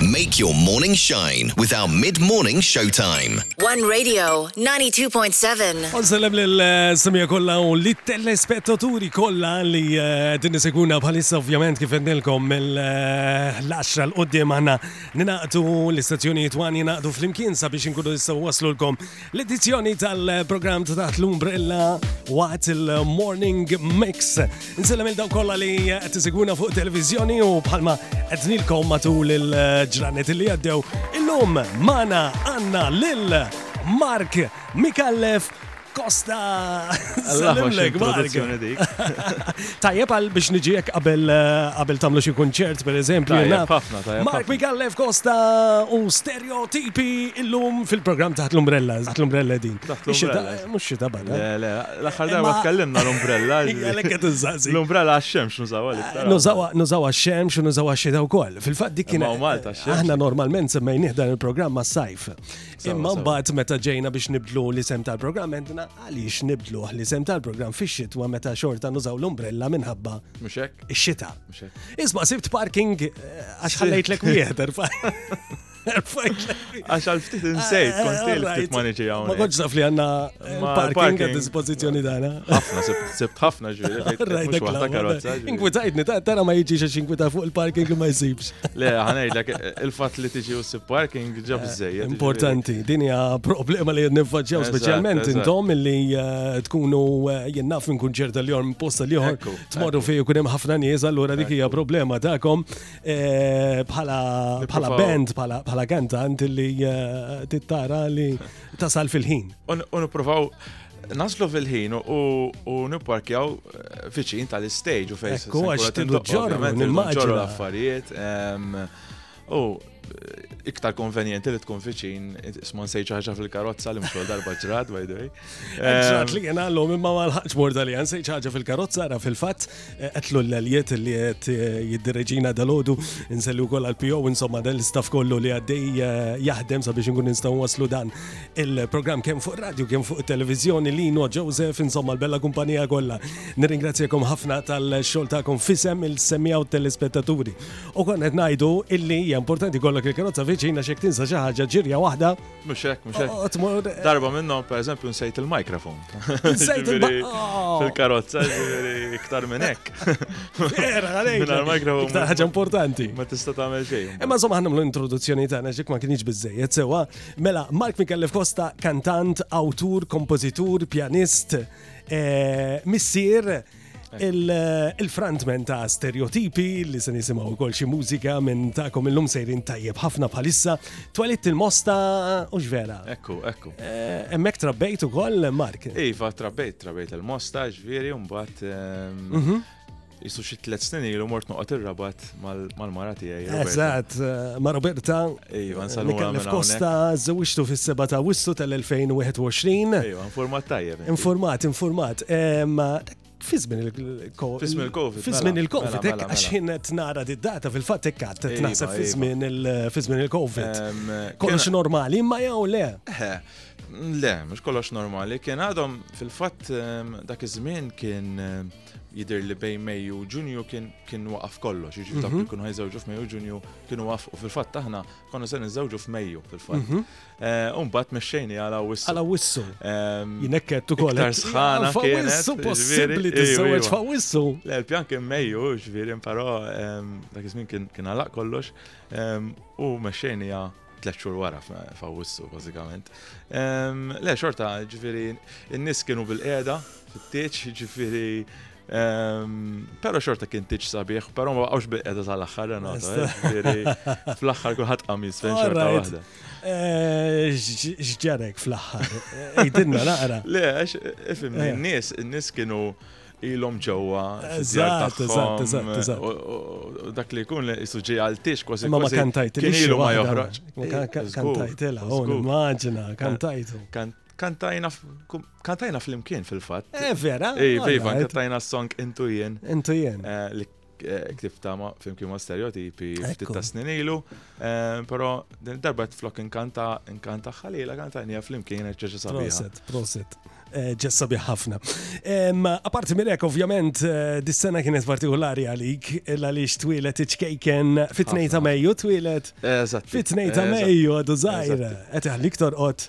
Make your morning shine with our mid-morning showtime. One Radio 92.7. Unsellem l-semja kolla u l-telespettaturi kolla li eh, din seguna bħalissa ovvjament kif għednilkom mill-10 l-qoddim għanna ninaqtu l-istazzjonijiet għan jinaqtu fl-imkien sabiex nkunu nistaw waslu l-kom L-edizzjoni tal-programm ta' taħt l-umbrella waqt il-Morning Mix. Nsellem il-daw kollha li qed tisigwuna fuq televiżjoni u bħalma qed nilkom matul il-ġranet li għaddew. Illum mana għandna lil Mark Mikallef Kosta. Sallimlek, Mark. Tajjeb għal biex niġiek qabel eh, qabel tagħmlu xi kunċert pereżempju. Mark Mikallef Kosta u Ster Stereotipi illum fil-programm Taħt l-Umbrella, taħt l-umbrella din. Taħt l-umbrella. Mhux xita barra. Le, le, l-aħħar darba tkellimna l-umbrella. Għalhekk qed inżaqsi. L-umbrella għax-xemx nużawha l-iktar. Nużawha għax-xemx u nużawha x-xita wkoll. Fil-fatt dik kienet. Malta x-xemx. Aħna normalment semmejnih dan il-programm mas-sajf. Imma mbagħad meta ġejna biex nibdlu l-isem tal-programm għandna għaliex nibdluh l-isem tal-programm fix-xitwa meta xorta nużaw l-umbrella minħabba. Mhux hekk? Ix-xita. Isma, sibt parking eh, għax ħallejt l-ek wieħed, erfaj. Għax għal ftit insejt, eh, kont il ftit maniġi għaw. Ma konċ naf li għanna eh, parking għad dispozizjoni dana. Għafna, sibt ħafna ġuri. Rajda kħata karozza. Inkwitajtni, tara ma jġiġa għax inkwita fuq il-parking li ma jisibx. Le, ħanajdlek, il-fat li tiġi u sib parking ġab eh, zzej. Importanti, din hija problema li nifacċaw, specialment intom li tkunu jennaf minn kunċerta li jorm posta li jorm tmorru fi jkun hemm ħafna nies, allura dik hija problema tagħkom eh, bħala bħala band, bħala kantant li eh, tittara li tasal fil-ħin. U nippruvaw naslu fil-ħin u nipparkjaw eh, fiċin tal-istage u fejn. Ekku għax tindu ġorru, l-affarijiet. U iktar konvenjenti li tkun fiċin, isma nsej ċaħġa fil-karozza li mxol darba ġrad, by the way. Ġrad li jena l-lum imma mal-ħagġ morda li nsej ċaħġa fil-karozza, ra fil-fat, eh, għetlu l-laliet li għet eh, jiddireġina dal-ħodu, nselli u koll għal-PO, insomma dan l-staff kollu li għaddej eh, jahdem sabiex nkun nistaw waslu dan il-program kem fuq radio, kem fuq televizjoni, Lino, Joseph, insomma l-bella kumpanija kolla. Nirringrazzjakom ħafna tal-xol ta'kom fisem il-semjaw telespettaturi U konna qed ngħidu illi hija importanti kollok il-karozza viċin għax jekk tinsa xi ħaġa ġirja waħda. Mhux hekk, mhux hekk. Darba minnhom pereżempju nsejt il-mikrofon. Nsejt oh. fil-karozza, iktar minn hekk. Era għalejk. Il-mikrofon. Iktar ħaġa importanti. Ma tista' tagħmel xejn. Imma żomm aħna l-introduzzjoni tagħna x'ik ma kienx biżejjed sewwa. Mela, Mark Mikellef Kosta, kantant, awtur, kompożitur, pjanist, eh, missier, Il-frontman ta' stereotipi li se nisimaw kol xi mużika minn ta'kom illum sejrin tajjeb ħafna bħalissa twalit il-mosta u xvera. Ekku, ekku. Eh, emmek trabbejt u kol Mark. Iva, trabbejt, trabbejt il-mosta ġviri un bat ehm, mhm. jisu xi tliet snin ilu mort noqgħod ir-rabat mal-mara tiegħi. Eżatt, eh, ma' Roberta. Iva, nsalmura minn Kosta żewġtu fis-7 ta' Wissu tal-2021. Iva, informat tajjeb. Informat, informat. Fizmin il-Covid. Fizmin il-Covid. Fizmin mela, il-Covid, mela, mela, għax ħinnet nara did-data fil-fat ekkat, t iva, iva. fizmin il-Covid. Kollox normali, ma jaw le. Le, mux kollox normali. Kien għadhom fil-fat dak iż-żmien kien jidir li bejn Mejju u Ġunju kien kien waqaf kollox, jiġifieri dawk li mhm. kienu ħajżewġu f'Mejju u Ġunju kienu waqaf u fil-fatt aħna konna se niżewġu f'Mejju fil-fatt. Mhm. Eh, u mbagħad mexxejni għala wissu. Għala wissu. Ehm, Jinekket ukoll. Iktar sħana kien. Wissu possibbli tiżewġ fa' wissu. Le, l-pjan kien Mejju, ġifieri però ehm, dak iż-żmien kien għalaq kollox ehm, u mexxejni tlet xhur wara f'Awwissu bażikament. Ehm, le xorta, ġifieri n-nies kienu bil-qiegħda fit-tieġ, ġifieri Ehm, pero xorta kien tiġ sabiħ, pero ma baqawx bil-qeda tal-axħar, eh, fl-axħar kullħat qamis fejn xorta wahda. Eh, xġarek fl-axħar? Idinna naqra. Le, għax, ifimni, eh. n-nis, n-nis kienu ilhom ġewwa fid-djar tagħhom. Dak li jkun isu ġej għal tix kważi. Ma kantajt kien ilu ma joħroġ. Kantajt ilha, oh, immaġina, kantajtu. Kantajna kantajna flimkien fil-fatt. Eh vera. Ej, viva, kantajna song intu jien. Intu jien. Eh, Ktif tama flimkien ma' stereotipi ftit ta' snin ilu, eh, pero darba flok inkanta inkanta ħalila kanta nija flimkien ċeċa sabiħa. Proset, proset. Eh, ġessa ħafna. Aparti minn hekk, ovvjament, eh, dis-sena kienet partikolari għalik, għaliex twilet iċkejken fit-2 ta' Mejju, twilet fit-2 ta' Mejju għadu zaħira, qed għalik torqod.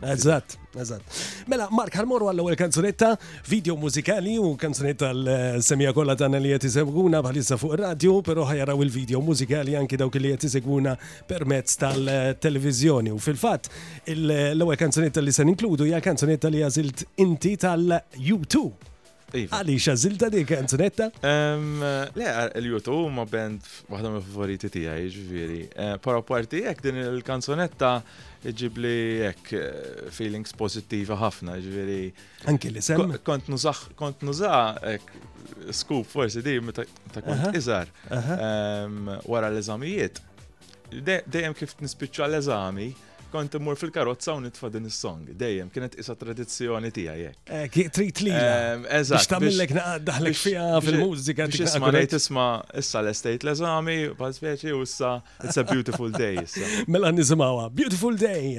Eżatt, eżatt. Mela, Mark, ħalmorru għall ewwel kanzunetta, video mużikali u kanzunetta l-semija kollha tagħna li qed isegwuna bħalissa fuq ir-radju, però ħajaraw il-video mużikali anki dawk li qed isegwuna permezz tal-televiżjoni. U fil-fatt, l-ewwel kanzunetta li se ninkludu hija kanzunetta li għażilt inti tal-U2. Iva. Għalix għazilta dik kanzunetta? Le, il-jutu ma band waħda mill favoriti tijaj, ġviri. Eh, Para parti jek din il-kanzunetta ġibli jek eh, feelings pozittiva ħafna, ġviri. Anki li sem? Kont nużax, kont nużax eh, skup forsi di ta' kont iżar wara l-eżamijiet. Dejjem kif nispiċċa l-eżami, kont immur fil-karozza u nitfa' din is-song. Dejjem kienet isa tradizzjoni tiegħi hekk. Eh, trid li. Ehm, eżatt. Biex tagħmillek daħlek fiha fil-mużika. Biex isma' ngħid isma' issa l-estate l-eżami, bħal speċi u issa it's a beautiful day issa. Mela nisimgħuha. Beautiful day.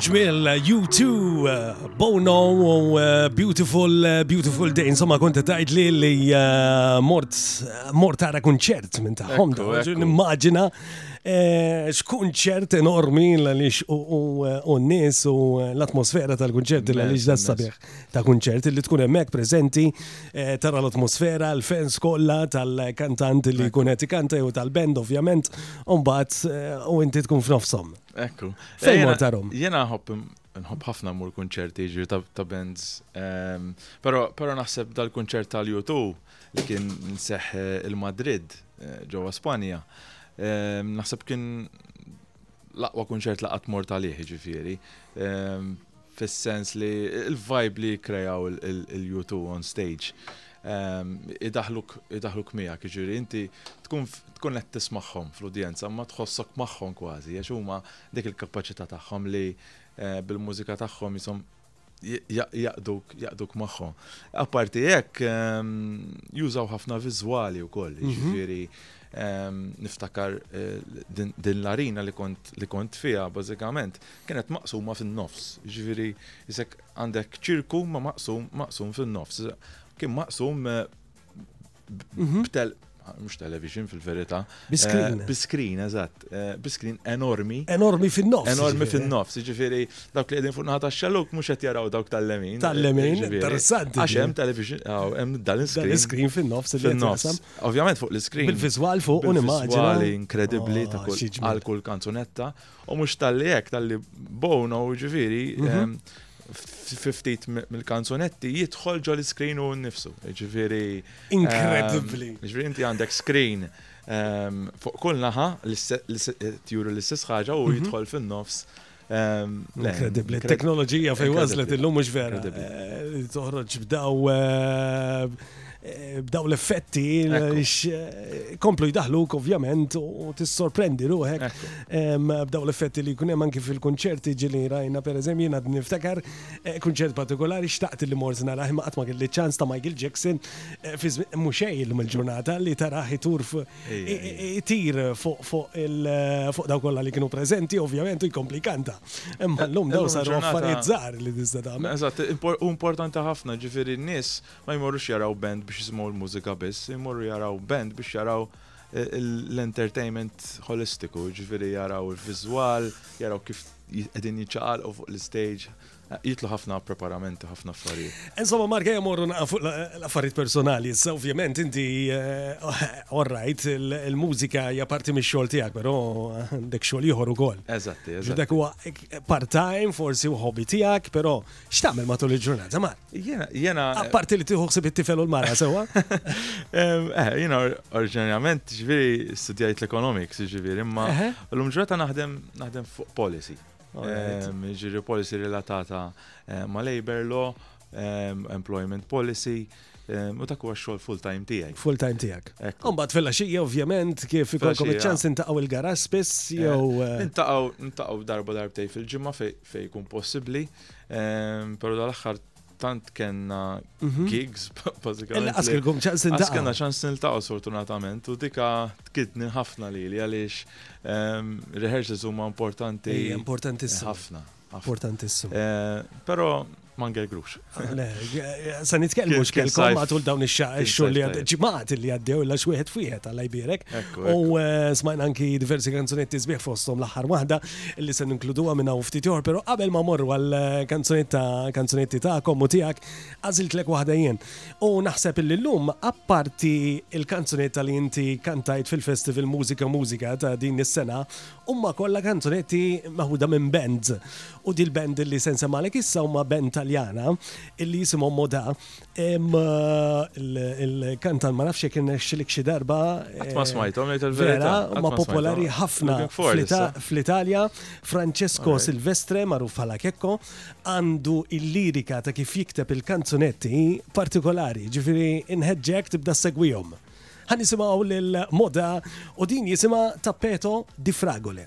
ġmiel U2, Bono u uh, Beautiful, uh, Beautiful Day. Insomma, konta tajt li li uh, mort, mort għara kunċert minn taħħom. Nimmaġina Eh, x'kunċert enormi l-għalix u n-nies u l-atmosfera tal-kunċert l-għalix da sabiħ. ta' kunċert li tkun hemmhekk preżenti eh, tara l-atmosfera, l-fans kollha tal-kantant li jkun qed ikanta jew tal-band ovvjament, u mbagħad eh, u inti tkun f'nofshom. Ekku. Fejn Eh, mor jena- tarhom? Jena nħobb nħobb ħafna mur kunċerti ġri ta' ta' bands. ehm, Pero pero naħseb dal-kunċert tal-U2 li kien nseħ eh, il-Madrid eh, ġewwa Spanja. ehm, Naħseb kien l-aqwa kunċert li qatt mort għalih ġifieri. Ehm, fis-sens li l-vibe li jikkrejaw il-U2 on stage ehm, idaħluk miegħek, jiġri inti tkun qed tismagħhom fl-udjenza ma tħossok magħhom kważi għax huma dik il-kapaċità tagħhom li eh, bil-mużika tagħhom jisom jaqduk jaqduk magħhom. Apparti hekk ehm, jużaw ħafna viżwali wkoll, mhm. jiġifieri Niftakar din l-arina li kont li kont fiha bażikament kienet maqsuma fin-nofs. Ġifieri isek għandek ċirku ma maqsum maqsum fin-nofs. Kien maqsum mhm. btel mux television fil-verita. Biskrin. Eh, biskrin, eżat. Eh, biskrin enormi. Enormi fin-nofs. Enormi fin-nofs, ġifiri, dawk li għedin fuq naħta xalluk mux għet jaraw dawk tal-lemin. Tal-lemin, interessanti. Għaxem television, għaw, għem dal-screen. Dal-screen fin-nofs, fin-nofs. Ovvjament fuq l-iskrin. Bil-viżwal fuq u nimmaġina. Viżwali inkredibbli ta' kull għal kull kanzunetta u mhux talli hekk talli Bono ġifieri ftit mill-kanzunetti jidħol ġol iskrin u nnifsu. Ġifieri. Inkredibbli. Ġifieri inti għandek screen fuq kull naħa li tjuru l-istess ħaġa u jidħol fin-nofs Ehm, Inkredibli, teknoloġija fej wazlet illum mhux vera. Eh, toħroġ b'daw eh, eh, b'daw l-effetti komplu jdaħluk ovvjament u tissorprendi ruħek ehm, b'daw l-effetti li jkun hemm anki fil-kunċerti ġili rajna pereżempju jiena niftakar kunċert partikolari xtaqt li mort naraħ ma qatt ma kelli ċans ta' Michael Jackson fi mhux illum il-ġurnata li taraħ itur Itir fuq daw kollha li kienu preżenti, ovvjament, u jkompli kanta. Imma llum daw saru affarijiet żgħar li tista' tagħmel. Eżatt, u importanti ħafna, ġifieri n-nies ma jmorrux jaraw band biex jisimgħu l-mużika biss, imorru jaraw band biex jaraw l-entertainment ħolistiku, ġifieri jaraw il-viżwal, jaraw kif qegħdin jiċċaqalqu fuq l-istage, Jitlu ħafna preparamenti, ħafna affarijiet. Insomma, Marka jemorru fuq l-affarijiet personali, issa ovvjament inti eh, orrajt il-mużika hija parti mix-xogħol tiegħek, però għandek xogħol ieħor ukoll. Eżatt, eżatt. Dak huwa part-time, forsi u hobby tiegħek, però x'tagħmel matul il-ġurnata mar? Jena. Apparti li tieħu ħsib it-tifel u l-mara sewwa. Eh, jiena oriġinarjament ġifieri studjajt l-economics, ġifieri, imma l-lum ġurnata naħdem naħdem fuq policy. Ġiri policy relatata eh, ma' labor law, employment policy, u ta' kuwa xol full-time tijak. Full-time tijak. Umbat fil-axija, ovvjament, kif ikolkom iċ-ċans intaqaw il-gara spiss, eh, jew. Eh, intaqaw, intaqaw darba darbtej fil-ġimma fej kun possibli, pero dal-axħar tant kena mhm. gigs, bazzikament. Laqqas kilkom ċans niltaqaw. Laqqas kena ċans niltaqaw, sfortunatament, u dika tkidni ħafna li li għalix ehm, rehearsals huma importanti. Importantissim. ħafna. Importantissim. Eh, Pero ma ngergrux. Sa nitkellmu x'kellkom matul dawn ix-xogħol li għaddew, ġimgħat li għaddew illa xwieħed fieħed għal jbierek. U eh, smajna anki diversi kanzunetti sbieħ fosthom l-aħħar waħda. li se ninkluduha minn hawn ftit ieħor, però qabel ma morru għal kanzunetta kanzunetti tagħkom u tiegħek, għażiltlek waħda jien. U naħseb illi llum apparti il-kanzunetta li inti kantajt fil-Festival Mużika Mużika ta' din is-sena, huma kollha kanzunetti maħuda minn band. U dil-band li se nsemmalek issa huma band Taljana illi jisimhom Moda Il-kant tal ma nafx jekk irnexxilek xi darba. Qatt ma smajthom ngħid il-verità. Ma popolari ħafna fl-Italja. Francesco Silvestre, magħruf bħala Kekko, għandu il-lirika ta' kif jikteb il-kanzunetti partikolari, ġifieri inħeġġek tibda segwihom. Ħan nisimgħu lil Moda u din jisimha Tappeto di Fragole.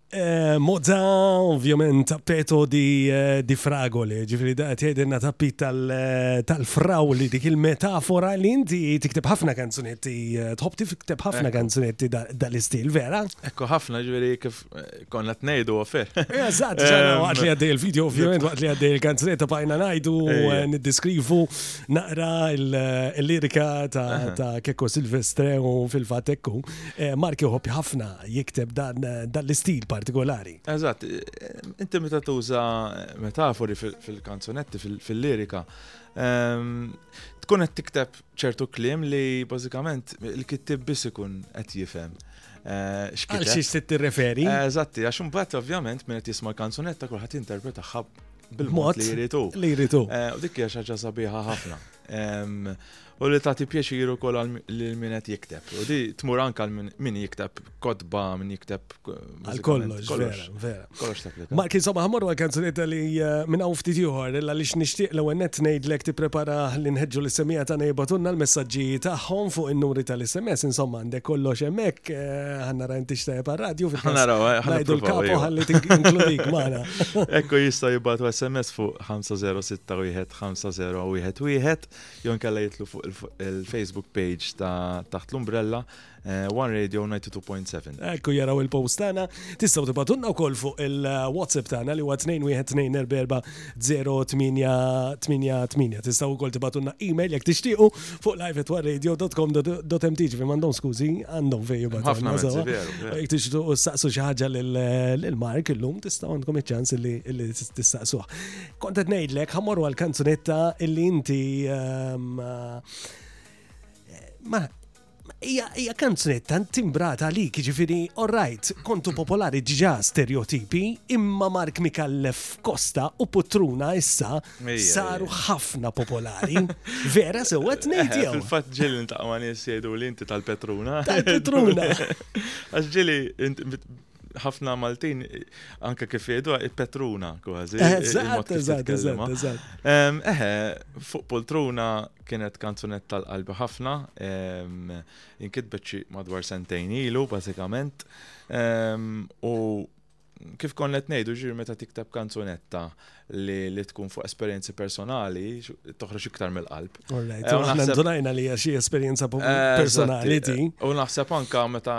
Mozza ovvjament tappeto di, di fragole, ġifiri da tgħidilna tappit tal-frawli dik il-metafora li inti tikteb ħafna kanzunetti, tħobb tikteb ħafna kanzunetti dal-istil, vera? Ekku ħafna ġifiri kif konna tnejdu għafer. Eżatt, waqt li għaddej il-video ovvjament, waqt li għaddej il-kanzunetta bajna najdu, niddiskrivu, naqra l-lirika ta' Kekko Silvestre u fil-fat ekku. Eh, Mark joħob ħafna jikteb dan l-istil partikolari. Eżatt, eh, inti meta tuża eh, metafori fil-kanzunetti, fil-lirika, ehm, tkun qed tikteb ċertu klim li bażikament il-kittib biss ikun qed jifhem. Għal xi se tirreferi? Eżatti, għax imbagħad ovvjament minn qed jisma' l-kanzunetta kulħadd jinterpreta ħab bil-mod li jritu. Li jritu. U dik hija xi ħaġa sabiħa ħafna. Ehm, U li tagħti pjaċir ukoll għal lil min qed jikteb. U di tmur anke għal min jikteb kotba, min jikteb. Għal kollox, kollox, vera. Kollox tapplika. Ma kien sabaħ morru għal kanzunetta li eh, minn hawn ftit ieħor, illa li x'nixtieq l-ewwel nett ngħidlek tipprepara li nħeġġu l-issemija ta' nejbatunna l-messaġġi tagħhom fuq in-numri tal-SMS, insomma għandek kollox hemmhekk, eh, ħanna ra inti xtajja par-radju. Ħanna ra, eh, ħanna ra. kapo ħalli tinkludik magħna. Ekku jista' jibgħatu SMS fuq 506 wieħed 501 wieħed jew inkella jitlu fuq il-Facebook page ta' taħt l-umbrella eh, One Radio 92.7. Ekku jaraw il-post tagħna, tistgħu tibatunna wkoll fuq il-WhatsApp tagħna li huwa 212440888. Tistgħu wkoll tibatunna email jekk tixtiequ fuq live@radio.com.mt ġifi m'għandhom skużi għandhom fejn jibgħatu. Ħafna Jekk tixtiequ saqsu xi ħaġa lil Mark illum tistgħu għandkom iċ-ċans li tistaqsuh. Kont qed ngħidlek ħammorru għal kanzunetta illi inti ehm, eh, ma hija kanzunetta timbrata li jiġifieri alright, kontu popolari ġa stereotipi, imma Mark Mikallef Kosta u Putruna issa saru ħafna popolari. Vera sew qed ngħid jew. Fil-fatt ġieli ntaqma nies jgħidu li inti tal-Petruna. Tal-Petruna. Għax ġieli ħafna Maltin, anke kif jgħidu, petruna kważi. Eżatt, eżatt, eżatt. Eħe, fuq poltruna kienet kanzunet tal-qalbi ħafna, inkitbet xi madwar sentejn ilu, bażikament. U kif konnet ngħidu ġir meta tikteb kanzunetta li tkun fuq esperjenzi personali, toħroġ iktar mill-qalb. Naħseb li hija xi esperjenza personali. U naħseb anka meta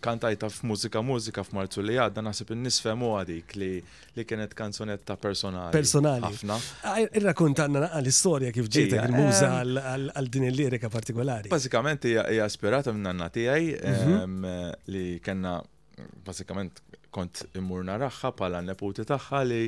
kantajta f'mużika mużika f'Marzu li għadda naħseb in-nies fehmu dik li li kienet kanzunetta personali. Personali. Ħafna. Ah, Irrakuntanna naqqa l-istorja kif ġiet Ija, il-muża em, għal- għal għal din il-lirika partikolari. Bażikament hija hija ispirata minn nanna tiegħi Mhm. em, li kellna bażikament kont immur naraħħa pala neputi tagħha li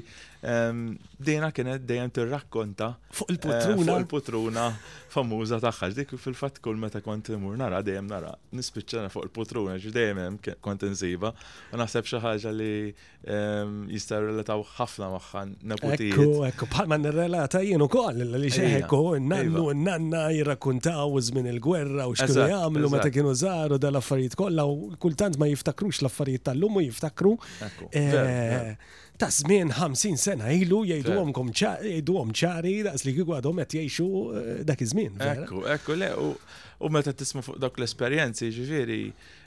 ehm, dina kienet dejjem tirrakkonta fuq il-putruna eh, fuq il-putruna famuża tagħha. Dik fil-fatt kull meta kont immur nara dejjem nara nispiċċana fuq il-putruna ġi dejjem kont insiba. U naħseb xi ħaġa li ehm, jista' relataw ħafna magħha neputijiet. Ekku, ekku, bħalma nirrelata jien ukoll li xeħeku, nannu, nanna jirrakkuntaw żmien il-gwerra u x'kienu jagħmlu meta kienu żaru dal-affarijiet kollha u kultant ma jiftakrux l-affarijiet tal-lum u jiftakru ta' żmien 50 sena ilu jgħiduhomkom jgħiduhom ċari daqs li kieku għadhom qed jgħixu eh, dak iż-żmien. Ekku, ekku, le, u meta tisma' fuq dawk l-esperjenzi, ġifieri,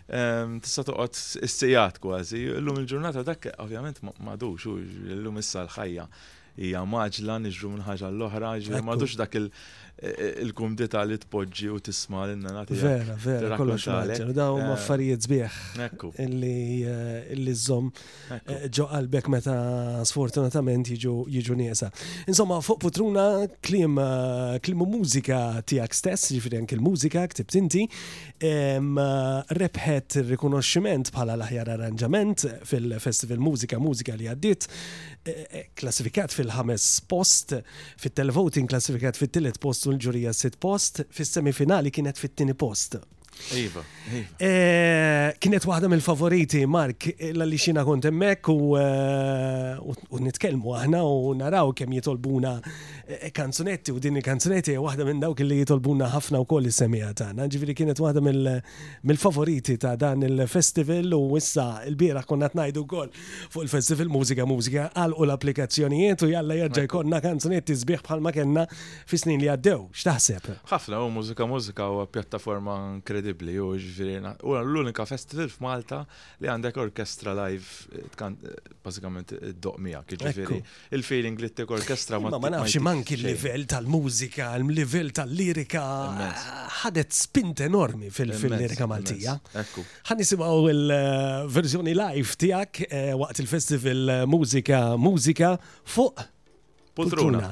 ehm, tista' toqgħod is-sijat kważi. Illum il-ġurnata dak ovvjament m'għadux, illum issa l-ħajja hija maġla niġru minn ħaġa l-oħra, ġifieri m'għadux dak il-kumdità li tpoġġi u tisma' lil nana tiegħek. Vera, vera, kollox maġġel. Daw eh, affarijiet sbieħ. Ekku. Illi eh, żomm eh, ġo qalbek meta sfortunatament jiġu nieqsa. Insomma, fuq putruna klim klim mużika tiegħek stess, ġifieri anke l-mużika ktibt inti, rebħet rikonoxximent bħala l-aħjar arranġament fil-Festival Mużika Mużika li għaddiet klassifikat fil-ħames post, fit-televoting klassifikat fit-tielet post u l-ġurija sit post, fis-semifinali kienet fit-tieni post. Iva, iva. Eh, kienet waħda mill-favoriti, Mark, l-għalli xina kont emmek eh, u nitkelmu aħna u naraw kem jitolbuna eh, kanzunetti u din il-kanzunetti waħda minn dawk li jitolbuna ħafna u koll semija tagħna. Ġifieri kienet waħda mill-favoriti ta' dan il-festival u issa il-bieraħ konna tnajdu wkoll fuq il-Festival Mużika Mużika għalqu l-applikazzjonijiet u jalla jerġa' jkollna kanzunet tisbieħ bħalma kellna fi snin li għaddew. X'taħseb? Ħafna u Mużika Mużika huwa pjattaforma inkredibbli u ġifieri u l-unika festival f'Malta li għandek orkestra live eh, eh, bażikament id-doq miegħek, ġifieri Il-feeling li t-tik orkestra ma. Ma nafx manki l-livell tal-mużika, l-livell tal-lirika. Ħadet spint enormi fil-lirika Maltija. Ħan nisimaw il-verżjoni live tijak eh, waqt il-festival Mużika Mużika fuq Pultruna.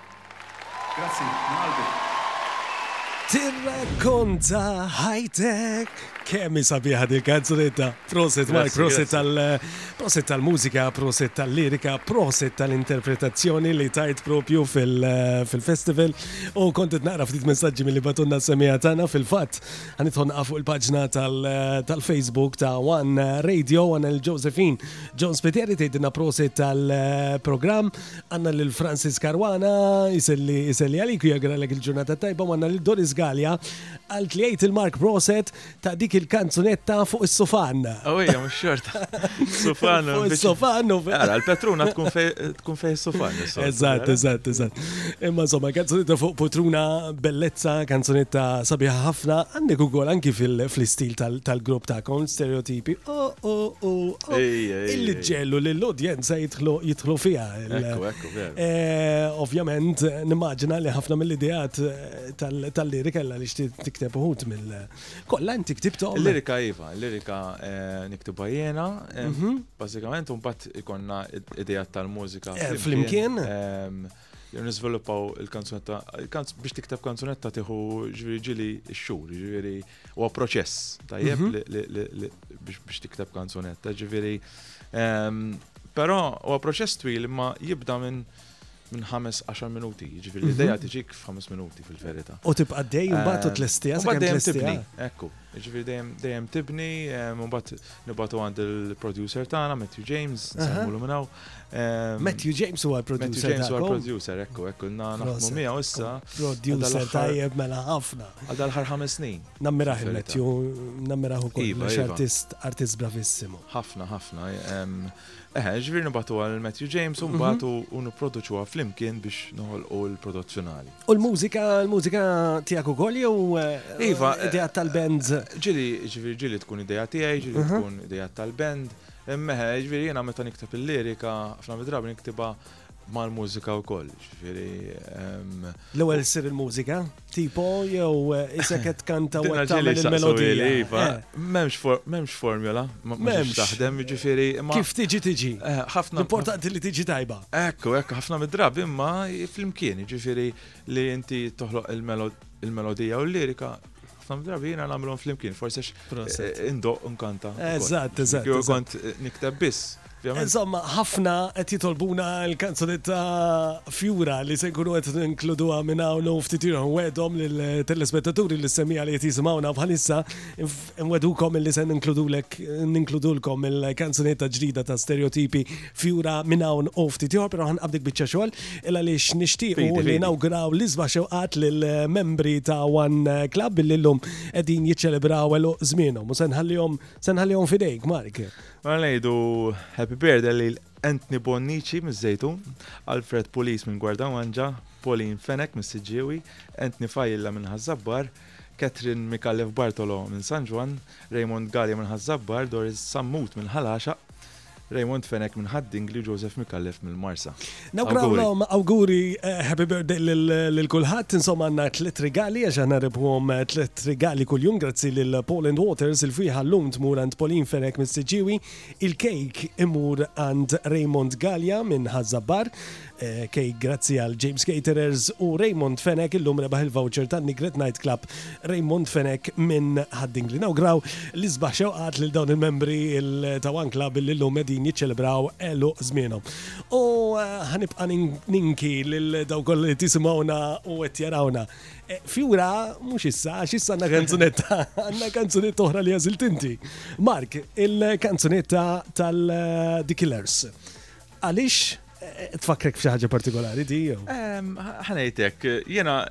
Grazzi, minn qalbi. Tirrakkonta ħajtek. Kemm hi sabiħa din kanzunetta. Proset Mark, proset tal proset tal-mużika, proset tal-lirika, proset tal-interpretazzjoni li tajt propju fil-festival. U kont qed naqra ftit messaġġi milli batunna semija tagħna fil-fatt ħanidħol fuq il-paġna tal-Facebook ta' One Radio għandna l-Josephine Jones Spiteri tgħidilna proset tal-programm. Għandna lil Francis Caruana, jiselli jiselli għalik u jagralek il-ġurnata tajba, u għandna lil Doris Gallia għalt li jgħid il-Mark Proset ta' dik il-kanzunetta fuq is-sufan. Awija, mhux xorta. Sufan. Fuq is-sufan. Ara, l-Petruna tkun fej is-sufan. Eżatt, eżatt, eżatt. Imma insomma, kanzunetta fuq Petruna, bellezza, kanzunetta sabiħa ħafna, għandek ukoll anki fil-istil tal-grupp ta' kon stereotipi. Oh, oh, oh. Ecco, illi ġellu li l-udjenza jitħlu fija. Ecco, ecco, veru. Eh, ovvjament, nimmaġina li ħafna mill-idejat eh, tal-lirika kella li xti tikteb uħut mill- Kolla inti ktibtom. Lirika iva, lirika eh, niktibha jiena, mhm. bażikament un bat ikonna idejat tal-mużika. Flimkien. Ehm, jew niżviluppaw il-kanzunetta, biex tikteb kanzunetta tiħu ġviri ġili x-xhur, ġviri huwa proċess tajjeb mhm. biex tikteb kanzunetta, ġifieri. Ehm, però huwa proċess twil ma jibda minn minn 5-10 minuti, ġifiri mhm. l-ideja tiġik f'5 minuti fil-verita. U tibqa dej, u batu ehm, t-lestija, sa' dejjem tibni. Ekku, ġifiri dejjem tibni, ehm, u bat nibatu għand il-producer tana, Matthew James, nsemmu minnaw. Ehm, Matthew James huwa l-producer. Matthew James huwa l-producer, ekku, ekku, na naħmu miegħu issa. Producer tajjeb mela ħafna. Għal dal-ħar ħames snin. Nammiraħ il-Matthew, nammiraħ ukoll iva, iva. artist, artist bravissimu. Ħafna, ħafna. Ehm, eħe, ġvir nibatu għal Matthew James, un mhm. batu un produċu flimkien biex noħol u l-prodott finali. U l-mużika, l-mużika tijak u koll jew eh, iva, eh, idea tal-band? Ġili, ġvir, ġili tkun idea tijaj, ġili mhm. tkun idea tal-band. Immeħe, ġviri jena meta nikteb il-lirika, ħafna midrabi niktibha mal-mużika u koll, ġviri. Ehm, L-ewel sir il-mużika, tipo jew eh, iseket kanta u għattamil il-melodija. Iva, eh. Memx formula, memx taħdem, ġviri. Kif tiġi tiġi? Eh, ħafna. Importanti li tiġi tajba. Ekku, ekku, ħafna midrabi, imma fl-imkien, ġviri li inti toħloq il-melodija u l-lirika Ħafna mdrabi jiena nagħmilhom flimkien, forsi x indoq nkanta. Eżatt, eżatt. Jew kont nikteb biss. Insomma, ħafna qed jitolbuna l-kanzunetta Fjura li se jkunu qed inkluduha minn hawn u ftit ieħor wedhom lill-telespettaturi li semmija li qed jisimgħuna bħalissa nwedukom li se ninkludulek ninkludulkom il-kanzunetta ġdida ta' Stereotipi fjura minn hawn u ftit ieħor, però ħanqaf dik biċċa xogħol, il għaliex nixtiequ li nawgraw l-isbaħ xewqat lill-membri ta' One Club billi llum qegħdin jiċċelebraw għeluq żmienhom u se nħallihom se nħallihom f'idejk, Mark. Mela ngħidu happy birthday lil Anthony Bonnici miż-Żejtun, Alfred Pulis minn Gwarda Manġa, Pauline Fenek mis-Siġġiewi, Anthony Fajilla minn Ħażabbar, Catherine Mikallef Bartolo minn San Ġwann, Raymond Galli minn Ħażabbar, Doris Sammut minn Ħalaxaq, Raymond Fenech minn Ħad-Dingli u Joseph Micallef mill-Marsa. Nawgrawlhom awguri eh, happy birthday lil kulħadd, insomma għandna tliet rigali għax aħna rebħuhom eh, tliet rigali kuljum grazzi lil Poland Waters il-fwieħa llum tmur għand Polin Fenek mis-Siġġiewi, il-kejk imur għand Raymond Gallia minn Ħażabbar, Eh, Kej, grazzi għal James Caterers u Raymond Fenek illum rebaħ il-voucher tan Nigret Night Club Raymond Fenek minn ħadding li nawgraw li sbaħ xewqat lil dawn il-membri ta' One Club li illum edin jiċċelebraw elu zmienhom. U eh, ħanibqa' ninki lil daw koll li tisimgħuna u qed jarawna. Eh, Fjura mhux issa għax issa għandna kanzunetta, għandna kanzunetta oħra li għażilt inti. Mark, il-kanzunetta tal-The Killers. Għaliex tfakkrek f'xi ħaġa partikolari di jew? Ħanejtek, jiena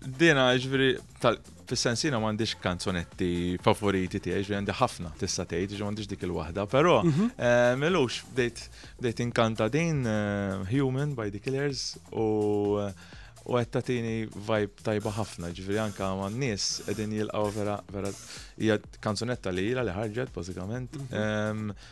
dina ġviri tal fis-sensina m'għandix kanzonetti favoriti tiegħi, ġviri għandi ħafna tista' tgħid, ġviri m'għandix dik il-waħda, però mhm. eh, melux bdejt inkanta din eh, Human by the Killers u eh, u għed tatini vibe tajba ħafna, ġviri anka ma' nis edin jilqaw vera, vera, hija kanzunetta li jila li ħarġet, bazzikament. Mhm.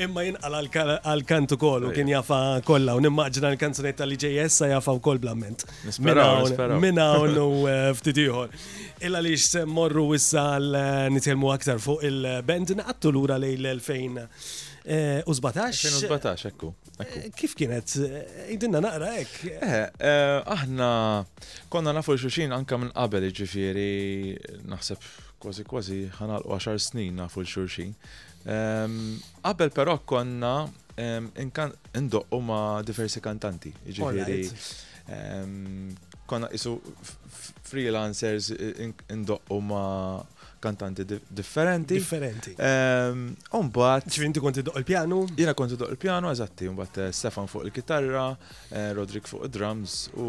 Imma jien għal għall-kant ukoll u kien jafa kollha u nimmaġina l-kanzunetta li ġejja issa jafa wkoll blamment. Minn hawn u eh, ftit ieħor. Illa li se morru issa eh, nitkellmu aktar fuq il-band naqattu lura lejn l-2000 eh, u 17. 2017 ekku. Kif kienet? Idinna naqra hekk. Aħna konna nafu xuxin anka minn qabel ġifieri naħseb kważi kważi ħanal 10 snin nafu l-xurxin. Qabel però konna indoqqu ma' diversi kantanti, ġifieri konna isu freelancers indoqqu ma' kantanti differenti. Differenti. Umbat. Ġifieri inti konti doq il-pjanu? Jiena konti doq il-pjanu, eżatti, umbat eh, Stefan fuq il-kitarra, eh, Rodrik fuq id-drums u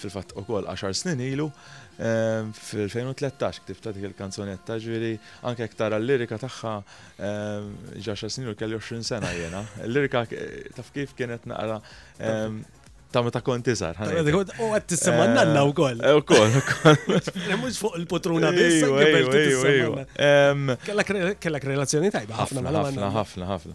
Fil-fatt ukoll għaxar snin ilu fil-2013 ktibta dik il-kanzunetta ġifieri anke jekk tara l-lirika tagħha ġaxar snin u kelli 20 sena jiena. L-lirika taf kif kienet naqra ta' meta kont iżgħar. U qed tissemma' nanna wkoll. Eh, wkoll, ukoll. Mhux fuq il-potruna biss. Kellek relazzjoni tajba ħafna ħafna ħafna ħafna.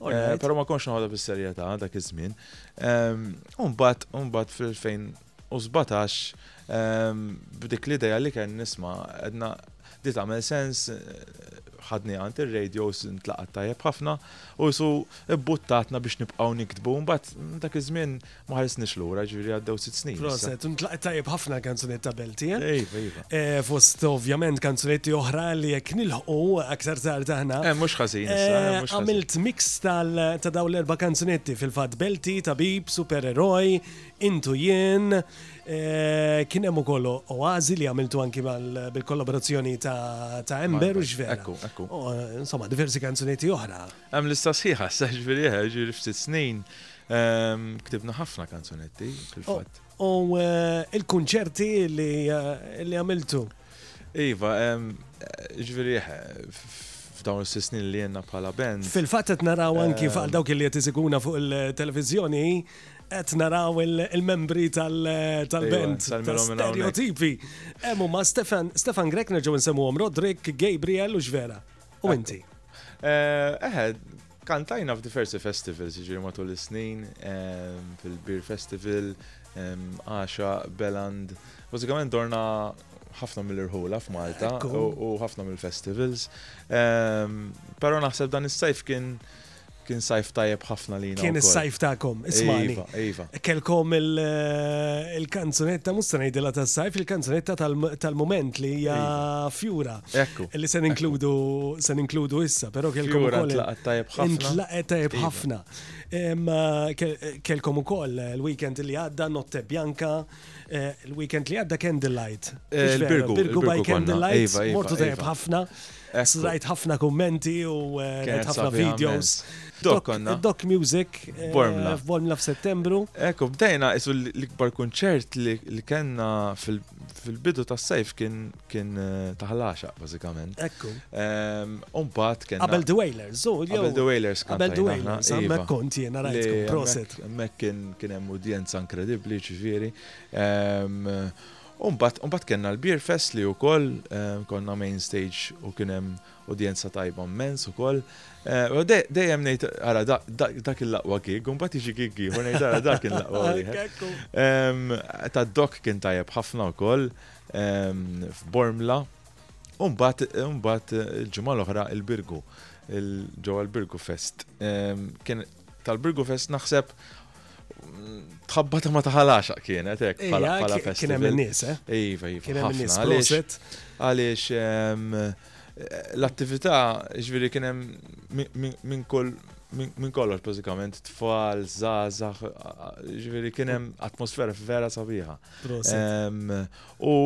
Eh, però ma konx naħodha bis-serjetà dak iż-żmien. Ehm, umbagħad umbagħad fil-2017 ehm, b'dik l-idea li kien nisma' għedna di tagħmel sens ħadni għant ir-radios ntlaqat tajjeb ħafna u su buttatna biex nibqgħu niktbu mbagħad dak iż-żmien Ma ħarisniex lura, ġifieri għaddew sitt snin. Proset, intlaqgħet tajjeb ħafna l-kanzuniet ta' Belti, eh? Iva, iva. Eh, fost ovvjament kanzunetti oħra li jekk nilħqu aktar tard aħna. Eh, mhux ħażin eh, issa, eh, mhux Għamilt mix tal ta' daw l-erba' kanzunetti fil-fatt Belti, Tabib, Supereroj, Intu Jien, eh, kien hemm ukoll Oazi li għamiltu anki bil-kollaborazzjoni ta' Ember u ġvera. Ekku, ekku. Oh, insomma, diversi kanzunetti oħra. Hemm lista sħiħa issa ġifieri eħe, ġifieri ftit snin ktibna ħafna kanzunetti fil-fatt. U eh, il-kunċerti li eh, għamiltu? Iva, ġifieri eħe, f'dawn is snin li jenna bħala band. Fil-fatt qed naraw anki ehm, faqal dawk li qed isiguna fuq il-televiżjoni qed naraw il-membri tal-band tal-stereotipi. Hemm ma Stefan Grek nerġgħu nsemmuhom Rodrik, Gabriel u x'vera. U inti? Eħe, eh, kantajna f'diversi festivals, ġiri matul is-snin, ehm, fil-Beer Festival, ehm, Asha, Beland. Bazzikament dorna ħafna mill-irħula f'Malta u ħafna mill-festivals. Ehm, Pero naħseb dan is-sajf kien Kien sajf tajjeb ħafna lina wkoll. Kien is-sajf tagħkom, ismagħni. Iva, iva. Kellkom il-kanzunetta, mhux se ngħidilha tas-sajf, il-kanzunetta tal-mument li hija iva. Fjura. Ekku. Li se ninkludu se ninkludu issa, però kellkom ukoll. Tlaqgħet tajjeb ħafna. Tlaqgħet tajjeb iva. ħafna. Kellkom ukoll il-weekend li għadda Notte Bianca, eh, il-weekend li għadda Candlelight. Eh, Birgu by Candlelight. Iva, iva, mortu tajjeb iva. ħafna. Rajt ħafna kummenti u rajt ħafna videos. Dok konna. Dok Music. Formula. Formula f'Settembru. Ekku, bdejna isu l-ikbar kunċert li kellna fil-bidu tas sajf kien taħlaxa, bażikament. Ekku. Umbat kien. Qabel The Wailers, u jew. Qabel The Wailers kien. Qabel The Wailers, għamma iva. kont jiena rajt proset. Mek kien hemm udjenza inkredibbli, ċifieri. U mbagħad u mbagħad kellna l-Beer Fest li wkoll konna main stage u kien hemm udjenza tajba mmens ukoll. U dejjem ngħid ara dak il-aqwa gig, u mbagħad jiġi gig ieħor ngħid ara dak kien l-aqwa wieħed. Tad-Dok kien tajjeb ħafna wkoll f'Bormla. U mbagħad u mbagħad il-ġimgħa l-oħra il-Birgu, ġewwa l-Birgu Fest. Kien tal-Birgu Fest naħseb tħabbata ma taħalax kienet hekk eh, bħala bħala festival. Kien hemm nies eh? Iva, iva. Kien hemm nies għaliex għaliex ehm, l-attività ġifieri kien hemm minn kull minn kollox bażikament tfal, żgħażagħ, ġifieri kien hemm atmosfera vera sabiħa. Ehm, u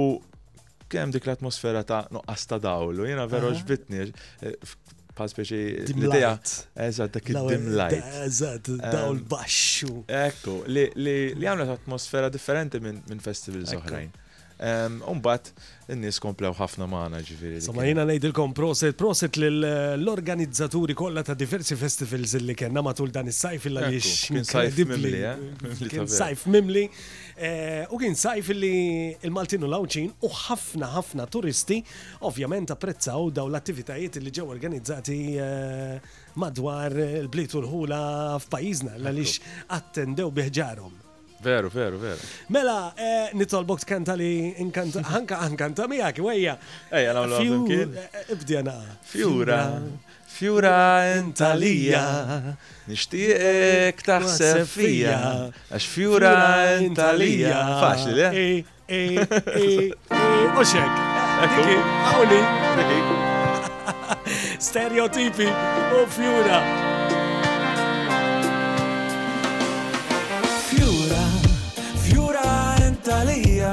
Kien hemm dik l-atmosfera ta' nuqqas ta' dawl u jiena vera ġbitni bħal speċi l-idea. Eżatt, dak id-dim light. Eżatt, dawl ehm, baxxu. Ekku, li għamlet atmosfera differenti minn festivals oħrajn. Ehm, Umbat, n-nis komplew ħafna maħna ġifiri. Sama jina nejdilkom proset, proset l-organizzaturi kolla ta' diversi festivals li kena matul dan is-sajf il-għalix. Kien sajf mimli, eh? Kien sajf mimli. U kien sajf li il-Maltin u l-Għawdxin u ħafna ħafna turisti ovvjament apprezzaw daw l-attivitajiet li ġew organizzati eh, madwar il-bliet u l-ħula f'pajjiżna għaliex attendew biħġarhom. Veru, veru, veru. Mela, eh, nitolbok tkanta li inkanta, ħanka ħankanta miegħek, wejja. Ejja, nagħmlu Few- flimkien. eh, Ibdi għana. Fjura, Fjura int għalija, nixtieqek taħseb fija, għax fjura int għalija. Faċli, le? Ej, ej, ej, ej, u xek. Ekku. Għawli. Stereotipi u fjura. Fjura, fjura int għalija,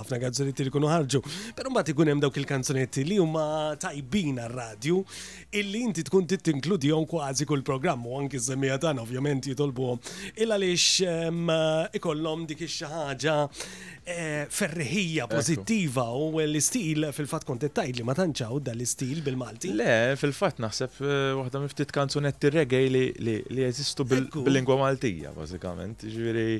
ħafna kanzunetti li kunu ħarġu. Pero mbagħad ikun hemm dawk il-kanzunetti li huma tajbin għar-radju illi inti tkun tinkludihom kważi kull programm u anki żemmija tagħna ovvjament jitolbuhom. Il għaliex ehm, ikollhom dik ix ħaġa eh, ferriħija pożittiva u l-istil fil-fatt kont tajt li ma tanċaw dal-istil bil-Malti. Le, fil-fatt naħseb eh, waħda miftit kanzunetti reggae li jeżistu bil-lingwa Maltija, bażikament. Ġifieri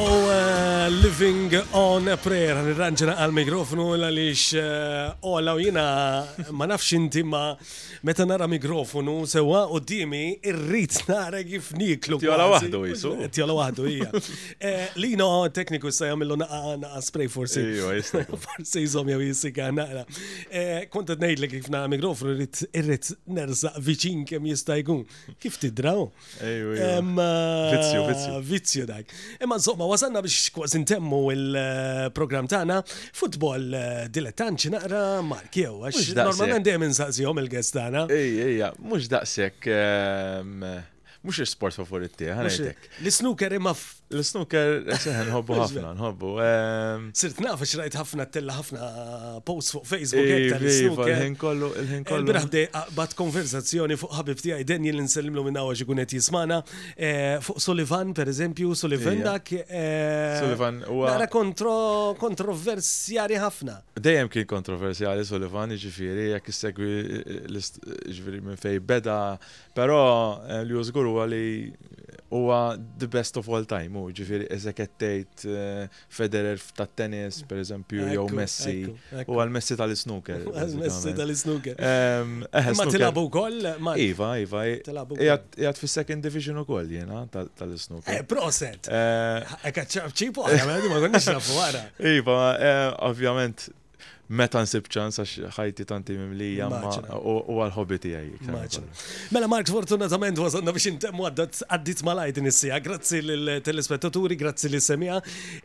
Oh, uh, living on a prayer, nirranġena għal-mikrofonu għalix uh, ola u jina ma nafx inti ma meta nara mikrofonu sewa u dimi irrit nara kif niklu. Tjola wahdu jisu. Tjola wahdu hija. Eh, Lino tekniku sa jamillu naqa spray forsi. Forsi jizom jaw jisika naqra. Eh, Kontet nejdlek kif nara mikrofonu irrit nerza viċin kem jista' jkun. Kif tidraw? Vizzju, vizzju. Vizzju dak. Imma insomma, wasanna biex kważi ntemmu il-programm tagħna futbol eh, dilettant xi naqra markjew għax normalment dejjem insaqsihom il-gest tagħna. Ej, ejja, mhux daqshekk ehm, mhux sport favoriti, ħanajtek. L-snooker imma L-snooker, seħen, nħobbu ħafna, nħobbu. Ehm, Sirt naf, xrajt ħafna tella ħafna post fuq Facebook, iva, tal-snooker. Il-ħin kollu, il-ħin kollu. Braħde, bat konverzazzjoni fuq ħabib tijaj, Daniel nsellimlu minna għax ikun qed jismana. Eh, fuq Sullivan, per eżempju, Sullivan dak. Eh, Sullivan, u. Nara kontro, kontroversjali ħafna. Dejjem kien kontroversjali Sullivan, ġifiri, jek segwi ġifiri minn fej beda Però li hu żgur huwa li huwa the best of all time, u ġifieri eżek qed tgħid Federer tat-tennis, pereżempju, jew Messi, u għal Messi tal-isnooker. Għal Messi tal-isnooker. Ma tilgħabu wkoll? Iva, iva. Jgħat fis-second division ukoll jiena tal-isnooker. Proset! Ekka ċipu, ma konniex nafu wara. Iva, ovvjament meta nsib ċans għax ħajti tanti mimlija u għal-ħobi tijaj. Mela Mark, fortunatament wasanna biex intemmu għaddit malaj din is-sija. Grazzi l-telespettaturi, grazzi li semija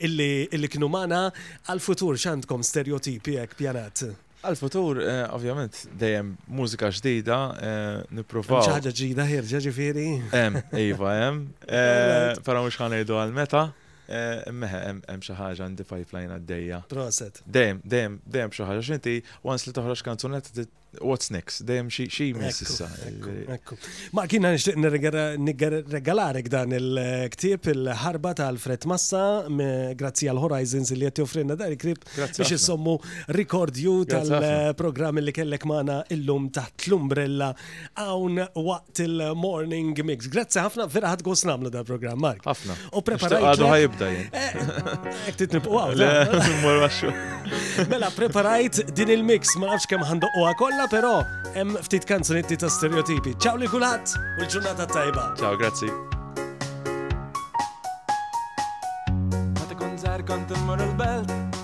illi kienu mana għal-futur xandkom stereotipi għek pjanat. Għal-futur, eh, ovvjament, dejjem mużika ġdida, eh, niprofaw. ċaħġa ġdida ħirġa ġifiri. Em, Iva, em. Eh, Para mux ħanajdu għal-meta. Meħe, hemm xi ħaġa għandi pipeline għaddejja. Proset. Dejjem, dejjem, dejjem xi ħaġa x'inti once li toħroġ kanzunetta what's next, dejjem xi xi jmiss issa. Ma kien nixtieq nirregalarek dan il-ktieb il-ħarba ta' Alfred Massa grazzi għal Horizons li qed joffrilna dan il-ktieb biex insommu rekordju tal-programm li kellek magħna illum taħt l-umbrella Hawn waqt il-morning mix. Grazzi ħafna, vera ħad għos namlu da program, Mark. Ħafna. U preparajt. Għadu ħajibda jien. Eh, ek titnib u għaw. Mela, preparajt din il-mix, ma nafx kem ħandu u kolla, pero hemm ftit kanzunetti ta' stereotipi. Ciao li kulat u l-ġurnata tajba. Ciao, grazzi. Għatikun zar kont immur il-belt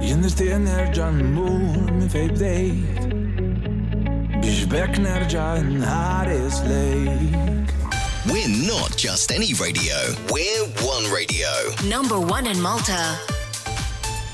Jien nixtieq nerġa' nmur minn fejn bdejt biex bekk nerġa' nħares lejk. We're not just any radio, we're one radio. Number one in Malta.